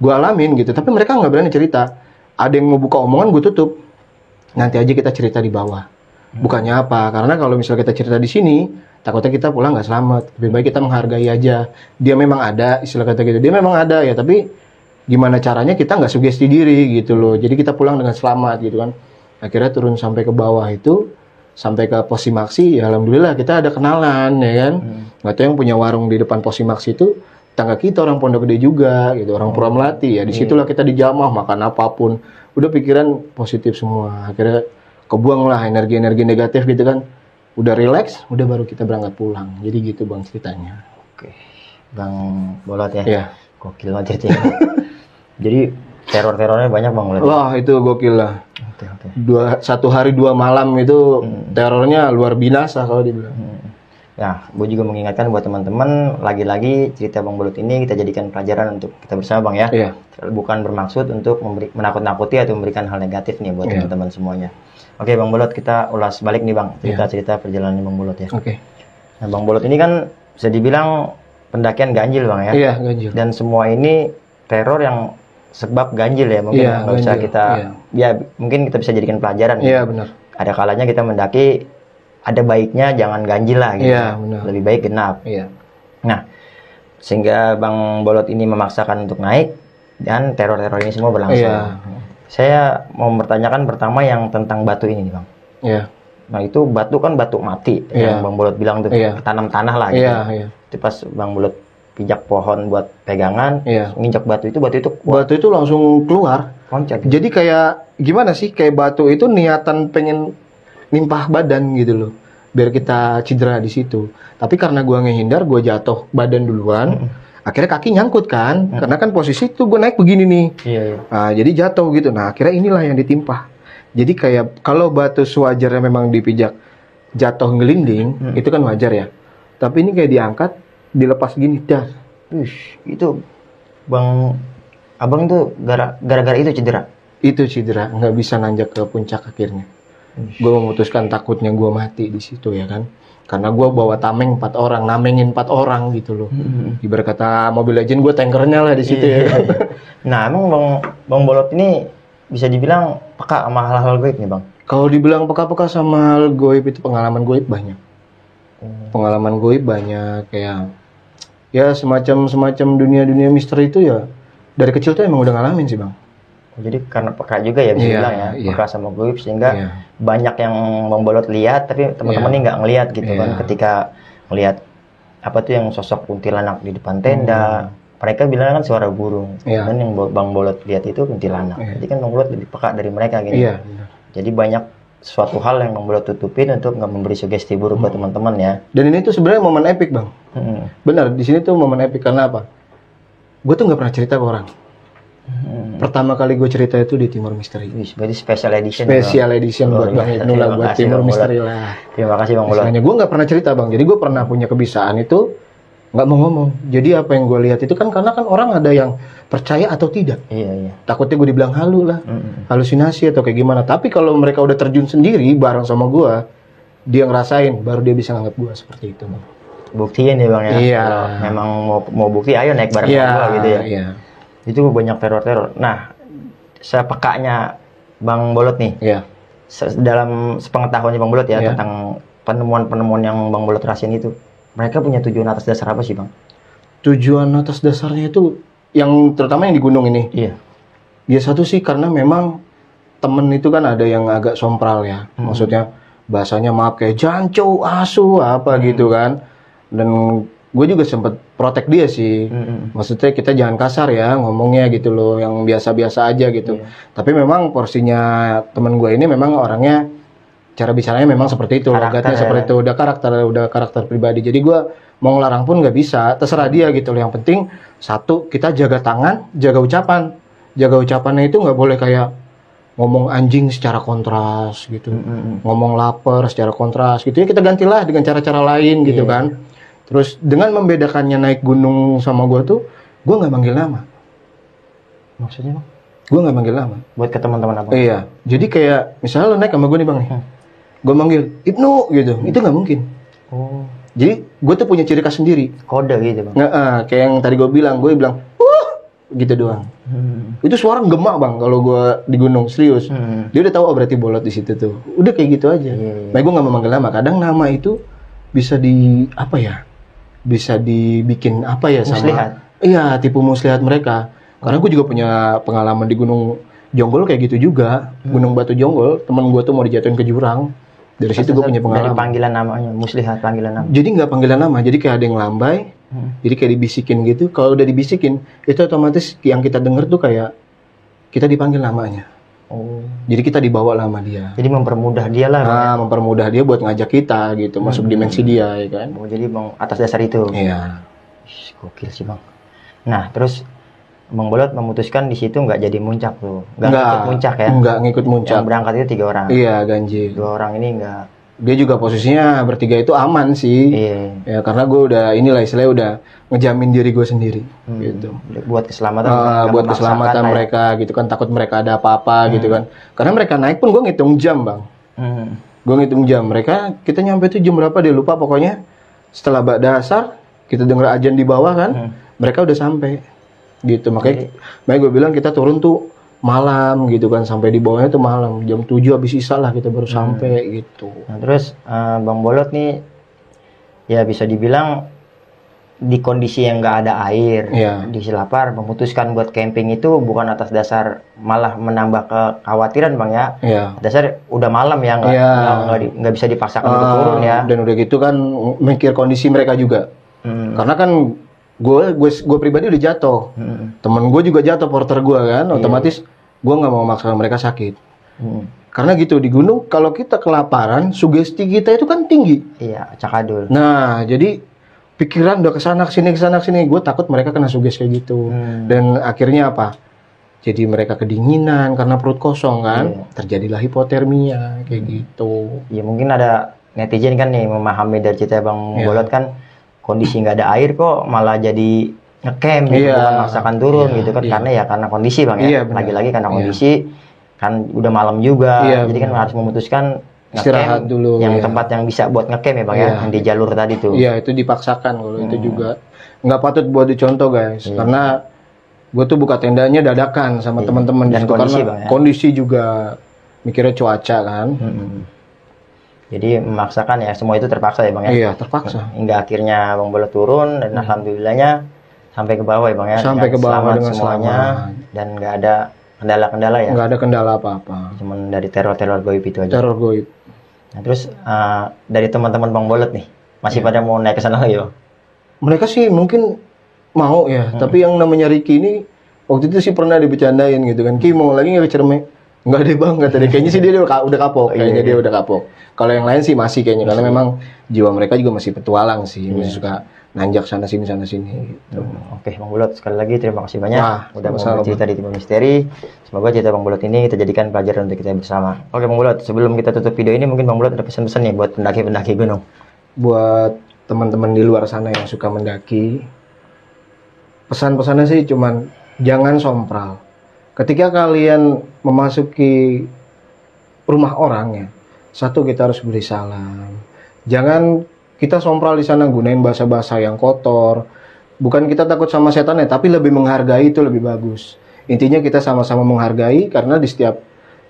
Speaker 1: gue alamin gitu tapi mereka nggak berani cerita. Ada yang mau buka omongan gue tutup. Nanti aja kita cerita di bawah. Bukannya apa? Karena kalau misalnya kita cerita di sini takutnya kita pulang nggak selamat. Lebih baik kita menghargai aja. Dia memang ada istilah kata gitu. Dia memang ada ya tapi gimana caranya kita nggak sugesti diri gitu loh. Jadi kita pulang dengan selamat gitu kan. Akhirnya turun sampai ke bawah itu sampai ke Posimaksi ya alhamdulillah kita ada kenalan ya kan. Nggak tahu yang punya warung di depan Posimaksi itu tangga kita orang Pondok Gede juga gitu orang Pura Melati ya di situlah kita dijamah makan apa pun. Udah pikiran positif semua. Akhirnya kebuang lah energi-energi negatif gitu kan udah relax udah baru kita berangkat pulang jadi gitu bang ceritanya
Speaker 3: Oke. Bang Bolot ya.
Speaker 1: ya
Speaker 3: Gokil banget ceritanya. Jadi teror-terornya banyak Bang Bolot.
Speaker 1: wah itu gokil lah
Speaker 3: Oke, oke.
Speaker 1: dua satu hari dua malam itu terornya luar binasa kalau dibilang
Speaker 3: Nah, gue juga mengingatkan buat teman-teman, lagi-lagi cerita Bang Bolot ini kita jadikan pelajaran untuk kita bersama Bang ya.
Speaker 1: iya
Speaker 3: Bukan bermaksud untuk memberi, menakut-nakuti atau memberikan hal negatif nih buat
Speaker 1: Iya.
Speaker 3: teman-teman semuanya. Oke Bang Bolot, kita ulas balik nih Bang, cerita-cerita perjalanan Bang Bolot ya.
Speaker 1: oke
Speaker 3: Nah, Bang Bolot ini kan bisa dibilang pendakian ganjil Bang ya.
Speaker 1: iya ganjil
Speaker 3: Dan semua ini teror yang sebab ganjil ya mungkin
Speaker 1: Iya,
Speaker 3: nggak usah
Speaker 1: ganjil,
Speaker 3: kita
Speaker 1: iya.
Speaker 3: ya mungkin kita bisa jadikan pelajaran
Speaker 1: Iya benar.
Speaker 3: ada kalanya kita mendaki ada baiknya jangan ganjil lah gitu
Speaker 1: Iya, benar.
Speaker 3: lebih baik genap
Speaker 1: Iya.
Speaker 3: nah sehingga bang bolot ini memaksakan untuk naik dan teror-teror ini semua berlangsung
Speaker 1: Iya.
Speaker 3: Saya mau bertanyakan pertama yang tentang batu ini nih bang
Speaker 1: Iya.
Speaker 3: nah itu batu kan batu mati
Speaker 1: Iya.
Speaker 3: yang bang bolot bilang tuh
Speaker 1: Iya.
Speaker 3: tanam tanah lah gitu
Speaker 1: Iya, iya.
Speaker 3: itu pas bang bolot pijak pohon buat pegangan
Speaker 1: Iya.
Speaker 3: nginjak batu itu batu itu kuat
Speaker 1: Batu itu langsung keluar.
Speaker 3: loncat
Speaker 1: Jadi kayak gimana sih? Kayak batu itu niatan pengen nimpah badan gitu loh. Biar kita cedera di situ. Tapi karena gua ngehindar, gua jatuh badan duluan. Akhirnya kaki nyangkut kan? Karena kan posisi itu gue naik begini nih.
Speaker 3: iya iya
Speaker 1: Nah, jadi jatuh gitu. Nah, akhirnya inilah yang ditimpa. Jadi kayak kalau batu sewajarnya memang dipijak jatuh ngelinding, itu kan wajar ya. Tapi ini kayak diangkat, dilepas gini, das.
Speaker 3: Wih, itu bang abang tuh gara- gara-gara itu cedera
Speaker 1: Itu cedera, nggak bisa nanjak ke puncak akhirnya. Gue memutuskan takutnya gue mati di situ ya kan. Karena gue bawa tameng empat orang, namengin empat orang gitu loh. Ibarat kata mobil legend gue tankernya lah di situ ya kan.
Speaker 3: nah emang bang bang bolot ini bisa dibilang peka sama hal-hal gaib nih bang
Speaker 1: Kalau dibilang peka-peka sama hal goib itu pengalaman goib banyak. Pengalaman goib banyak kayak ya semacam semacam dunia-dunia misteri itu ya dari kecil tuh emang udah ngalamin sih bang.
Speaker 3: Jadi karena peka juga ya bisa
Speaker 1: Iya,
Speaker 3: bilang ya
Speaker 1: iya.
Speaker 3: peka sama gaib sehingga
Speaker 1: Iya.
Speaker 3: banyak yang bang bolot lihat tapi teman-teman
Speaker 1: Iya.
Speaker 3: ini nggak ngelihat gitu kan
Speaker 1: Iya.
Speaker 3: ketika ngelihat apa tuh yang sosok kuntilanak di depan tenda mereka bilang kan suara burung
Speaker 1: Hmm. Iya.
Speaker 3: dan yang bang bolot lihat itu kuntilanak
Speaker 1: Iya.
Speaker 3: jadi kan bang bolot lebih peka dari mereka gitu
Speaker 1: Iya. benar.
Speaker 3: jadi banyak suatu hal yang bang bolot tutupin untuk nggak memberi sugesti buruk
Speaker 1: Hmm.
Speaker 3: buat teman-teman ya
Speaker 1: Dan ini tuh sebenarnya momen epic bang.
Speaker 3: Mm-mm.
Speaker 1: Benar di sini tuh momen epic karena apa? Gue tuh nggak pernah cerita ke orang.
Speaker 3: Mm-mm.
Speaker 1: Pertama kali gue cerita itu di Timur Misteri.
Speaker 3: Wih, berarti special edition ya, Bang.
Speaker 1: Special edition
Speaker 3: Luar
Speaker 1: buat Bang. Ibnu lah buat Timur. Misteri lah.
Speaker 3: terima kasih bang
Speaker 1: Misalnya gue nggak pernah cerita bang, jadi gue pernah punya kebiasaan itu nggak mau ngomong. Jadi apa yang gue lihat itu kan karena kan orang ada yang percaya atau tidak.
Speaker 3: iya iya
Speaker 1: Takutnya gue dibilang halu lah,
Speaker 3: Mm-mm.
Speaker 1: halusinasi atau kayak gimana. Tapi kalau mereka udah terjun sendiri bareng sama gue, dia ngerasain, baru dia bisa nganggap gue seperti itu. Bang.
Speaker 3: buktiin ya bang ya
Speaker 1: Iya.
Speaker 3: Kalau memang mau mau bukti ayo naik bareng
Speaker 1: Iya,
Speaker 3: sama gua gitu ya
Speaker 1: Iya,
Speaker 3: itu banyak teror-teror nah sepekanya bang bolot nih
Speaker 1: iya.
Speaker 3: se- dalam sepengetahuannya bang bolot ya
Speaker 1: Iya.
Speaker 3: tentang penemuan-penemuan yang bang bolot rahasiain itu mereka punya tujuan atas dasar apa sih bang
Speaker 1: Tujuan atas dasarnya itu yang terutama yang di gunung ini.
Speaker 3: iya
Speaker 1: Ya satu sih karena memang temen itu kan ada yang agak sompral ya.
Speaker 3: Hmm.
Speaker 1: Maksudnya bahasanya maaf kayak jancu, asu, apa
Speaker 3: Hmm.
Speaker 1: gitu kan. Dan gue juga sempet protek dia sih.
Speaker 3: Mm-mm.
Speaker 1: Maksudnya kita jangan kasar ya ngomongnya gitu loh, yang biasa-biasa aja gitu.
Speaker 3: Iya.
Speaker 1: Tapi memang porsinya temen gue ini memang orangnya cara bicaranya memang seperti itu, logatnya
Speaker 3: ya.
Speaker 1: seperti itu, udah karakter, udah karakter pribadi. Jadi gue mau ngelarang pun nggak bisa, terserah dia gitu loh. Yang penting satu kita jaga tangan, jaga ucapan, jaga ucapannya itu nggak boleh kayak ngomong anjing secara kontras gitu,
Speaker 3: Mm-mm.
Speaker 1: ngomong lapar secara kontras gitu ya kita gantilah dengan cara-cara lain gitu
Speaker 3: Iya.
Speaker 1: kan. Terus dengan membedakannya naik gunung sama gue tuh, gue nggak manggil nama,
Speaker 3: maksudnya bang
Speaker 1: gue nggak manggil nama.
Speaker 3: buat ke teman-teman apa
Speaker 1: Iya, jadi kayak misalnya lo naik sama gue nih bang nih,
Speaker 3: Hmm.
Speaker 1: gue manggil Ibnu gitu, itu nggak mungkin.
Speaker 3: oh
Speaker 1: Jadi gue tuh punya ciri khas sendiri.
Speaker 3: kode gitu bang
Speaker 1: Nggak, ah, kayak yang tadi gue bilang, gue bilang, wah, gitu doang.
Speaker 3: Hmm.
Speaker 1: Itu suara gemak bang kalau gue di gunung serius.
Speaker 3: Hmm.
Speaker 1: Dia udah tahu oh berarti bolot di situ tuh. Udah kayak gitu aja.
Speaker 3: Iya, iya.
Speaker 1: Nah gue nggak mau manggil nama. Kadang nama itu bisa di apa ya? Bisa dibikin apa ya sama?
Speaker 3: Muslihat.
Speaker 1: Iya, tipu muslihat mereka. Karena gue juga punya pengalaman di gunung Jonggol kayak gitu juga.
Speaker 3: Hmm.
Speaker 1: Gunung Batu Jonggol, teman gue tuh mau dijatuhin ke jurang. Dari situ gue punya
Speaker 3: dari
Speaker 1: pengalaman.
Speaker 3: panggilan namanya muslihat panggilan nama
Speaker 1: Jadi nggak panggilan nama, jadi kayak ada yang lambai,
Speaker 3: Hmm.
Speaker 1: jadi kayak dibisikin gitu. Kalau udah dibisikin, itu otomatis yang kita denger tuh kayak kita dipanggil namanya.
Speaker 3: Oh
Speaker 1: Jadi kita dibawa lama dia.
Speaker 3: jadi mempermudah dia lah?
Speaker 1: Nah, mempermudah dia buat ngajak kita gitu, masuk dimensi dia ya kan.
Speaker 3: Oh, jadi bang atas dasar itu
Speaker 1: Iya.
Speaker 3: Gokil sih bang nah terus bang bolot memutuskan di situ nggak jadi muncak tuh nggak ikut muncak ya
Speaker 1: Enggak ngikut muncak.
Speaker 3: yang berangkat itu tiga orang
Speaker 1: Iya, ganjil.
Speaker 3: dua orang ini nggak
Speaker 1: Dia juga posisinya bertiga itu aman sih.
Speaker 3: iya
Speaker 1: Ya karena gue udah inilah istilahnya udah ngejamin diri gue sendiri
Speaker 3: Hmm.
Speaker 1: gitu.
Speaker 3: buat keselamatan
Speaker 1: Ah,
Speaker 3: nggak
Speaker 1: buat keselamatan
Speaker 3: lah ya.
Speaker 1: mereka gitu kan takut mereka ada apa-apa gitu kan karena mereka naik pun gue ngitung jam bang
Speaker 3: Hmm.
Speaker 1: gue ngitung jam mereka kita nyampe tuh jam berapa dia lupa pokoknya setelah bak dasar kita denger ajan di bawah kan
Speaker 3: Hmm.
Speaker 1: mereka udah sampai gitu makanya makanya gue bilang kita turun tuh malam gitu kan sampai di bawahnya tuh malam jam 7 habis isya lah kita baru sampai gitu
Speaker 3: Nah, terus eh, Bang Bolot nih ya bisa dibilang di kondisi yang nggak ada air,
Speaker 1: Iya.
Speaker 3: di lapar, memutuskan buat camping itu bukan atas dasar malah menambah kekhawatiran bang ya.
Speaker 1: ya
Speaker 3: Dasar udah malam ya, nggak
Speaker 1: Iya.
Speaker 3: nggak nggak bisa dipaksakan untuk
Speaker 1: Ah,
Speaker 3: turun ya.
Speaker 1: dan udah gitu kan mikir kondisi mereka juga
Speaker 3: Hmm.
Speaker 1: karena kan gue gue gue pribadi udah jatuh
Speaker 3: Hmm.
Speaker 1: temen gue juga jatuh porter gue kan otomatis gue nggak mau maksa mereka sakit
Speaker 3: Hmm.
Speaker 1: karena gitu di gunung kalau kita kelaparan sugesti kita itu kan tinggi
Speaker 3: Iya, cakadul.
Speaker 1: nah jadi pikiran udah ke sana ke sini ke sana ke sini gue takut mereka kena sugesti kayak gitu
Speaker 3: Hmm.
Speaker 1: dan akhirnya apa jadi mereka kedinginan karena perut kosong kan
Speaker 3: Iya.
Speaker 1: terjadilah hipotermia kayak gitu
Speaker 3: Ya mungkin ada netizen kan nih memahami dari cerita Bang
Speaker 1: Iya.
Speaker 3: Bolot kan kondisi nggak ada air kok malah jadi ngecamp gitu
Speaker 1: Iya.
Speaker 3: kan maksakan turun
Speaker 1: Iya,
Speaker 3: gitu kan
Speaker 1: iya.
Speaker 3: karena ya karena kondisi Bang
Speaker 1: Iya,
Speaker 3: ya.
Speaker 1: benar.
Speaker 3: Lagi-lagi karena
Speaker 1: Iya.
Speaker 3: kondisi kan udah malam juga.
Speaker 1: Iya,
Speaker 3: jadi kan harus memutuskan
Speaker 1: Istirahat dulu,
Speaker 3: yang
Speaker 1: iya.
Speaker 3: tempat yang bisa buat ngecamp ya Bang ya,
Speaker 1: Iya.
Speaker 3: yang di jalur tadi tuh.
Speaker 1: Iya itu dipaksakan kalau itu
Speaker 3: Hmm.
Speaker 1: juga nggak patut buat dicontoh guys
Speaker 3: Iya.
Speaker 1: karena gue tuh buka tendanya dadakan sama
Speaker 3: Iya.
Speaker 1: teman-teman
Speaker 3: Dan
Speaker 1: situ
Speaker 3: kondisi,
Speaker 1: karena
Speaker 3: Bang, ya.
Speaker 1: kondisi juga mikirnya cuaca kan
Speaker 3: Mm-mm. Jadi memaksakan ya semua itu terpaksa ya Bang ya.
Speaker 1: iya terpaksa
Speaker 3: Hingga akhirnya Bang Bolot turun dan alhamdulillahnya sampai ke bawah ya Bang ya.
Speaker 1: Sampai ke bawah
Speaker 3: selamat
Speaker 1: dengan
Speaker 3: semuanya
Speaker 1: selamat.
Speaker 3: dan nggak ada kendala-kendala ya.
Speaker 1: nggak ada kendala apa-apa
Speaker 3: Cuman dari teror-teror goib itu aja.
Speaker 1: teror goib
Speaker 3: Nah, terus eh, dari teman-teman Bang Bolot nih masih pada mau naik ke sana lagi Bang?
Speaker 1: mereka sih mungkin mau ya tapi yang namanya Ricky ini waktu itu sih pernah dibecandain gitu kan Ki mau lagi nggak ke Cermek nggak deh bang kata dia kayaknya sih dia udah, udah kapok. Kayaknya dia udah kapok. Kalau yang lain sih masih kayaknya karena memang jiwa mereka juga masih petualang sih. Masih suka nanjak sana sini sana sini gitu.
Speaker 3: Oke Bang Bolot sekali lagi terima kasih banyak
Speaker 1: Wah,
Speaker 3: udah mau cerita di Timur Misteri. Semoga cerita Bang Bolot ini kita jadikan pelajaran untuk kita bersama. Oke Bang Bolot sebelum kita tutup video ini mungkin Bang Bolot ada pesan-pesan nih buat pendaki-pendaki gunung.
Speaker 1: buat teman-teman di luar sana yang suka mendaki pesan-pesannya sih cuman jangan sompral ketika kalian memasuki rumah orang ya satu kita harus beri salam jangan kita sompral di sana gunain bahasa-bahasa yang kotor bukan kita takut sama setan ya tapi lebih menghargai itu lebih bagus intinya kita sama-sama menghargai karena di setiap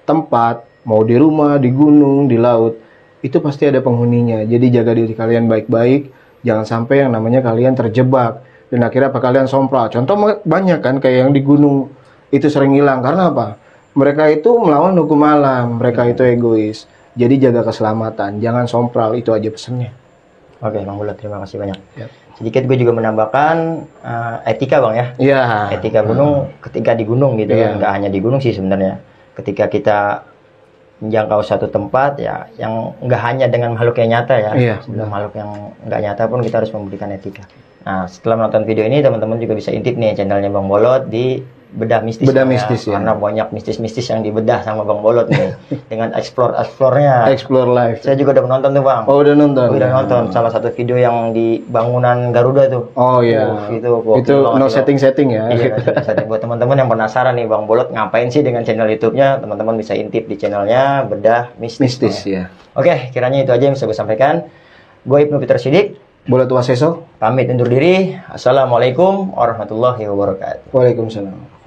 Speaker 1: tempat mau di rumah di gunung di laut itu pasti ada penghuninya. Jadi jaga diri kalian baik-baik, jangan sampai yang namanya kalian terjebak dan akhirnya apa kalian sompral. Contoh banyak kan kayak yang di gunung itu sering hilang karena apa? Mereka itu melawan hukum alam, mereka itu egois. Jadi jaga keselamatan, jangan sompral itu aja pesannya.
Speaker 3: Oke Bang Bolot terima kasih banyak.
Speaker 1: Ya.
Speaker 3: Sedikit gue juga menambahkan eh, etika Bang ya.
Speaker 1: Iya.
Speaker 3: Etika gunung ketika di gunung gitu kan nggak hanya di gunung sih sebenarnya. Ketika kita menjangkau satu tempat ya yang nggak hanya dengan makhluk yang nyata ya
Speaker 1: Iya,
Speaker 3: sebelum makhluk yang nggak nyata pun kita harus memberikan etika nah setelah menonton video ini teman-teman juga bisa intip nih channelnya Bang Bolot di bedah mistis
Speaker 1: Bedah mistis, ya.
Speaker 3: karena banyak mistis-mistis yang dibedah sama Bang Bolot nih dengan explore explore-nya
Speaker 1: Explore life.
Speaker 3: saya juga udah menonton tuh Bang
Speaker 1: Oh udah nonton.
Speaker 3: Udah nonton salah satu video yang di bangunan Garuda tuh
Speaker 1: Oh iya.
Speaker 3: Uh, itu
Speaker 1: itu no
Speaker 3: tuh.
Speaker 1: setting-setting ya.
Speaker 3: Iya, nanti buat teman-teman yang penasaran nih Bang Bolot ngapain sih dengan channel YouTube-nya, teman-teman bisa intip di channelnya Bedah Mistis.
Speaker 1: Mistis ya.
Speaker 3: Oke, kiranya itu aja yang bisa gue sampaikan. Gue Ibnu Peter Sidik,
Speaker 1: Bola tua seso.
Speaker 3: pamit undur diri. Assalamualaikum warahmatullahi wabarakatuh.
Speaker 1: Waalaikumsalam.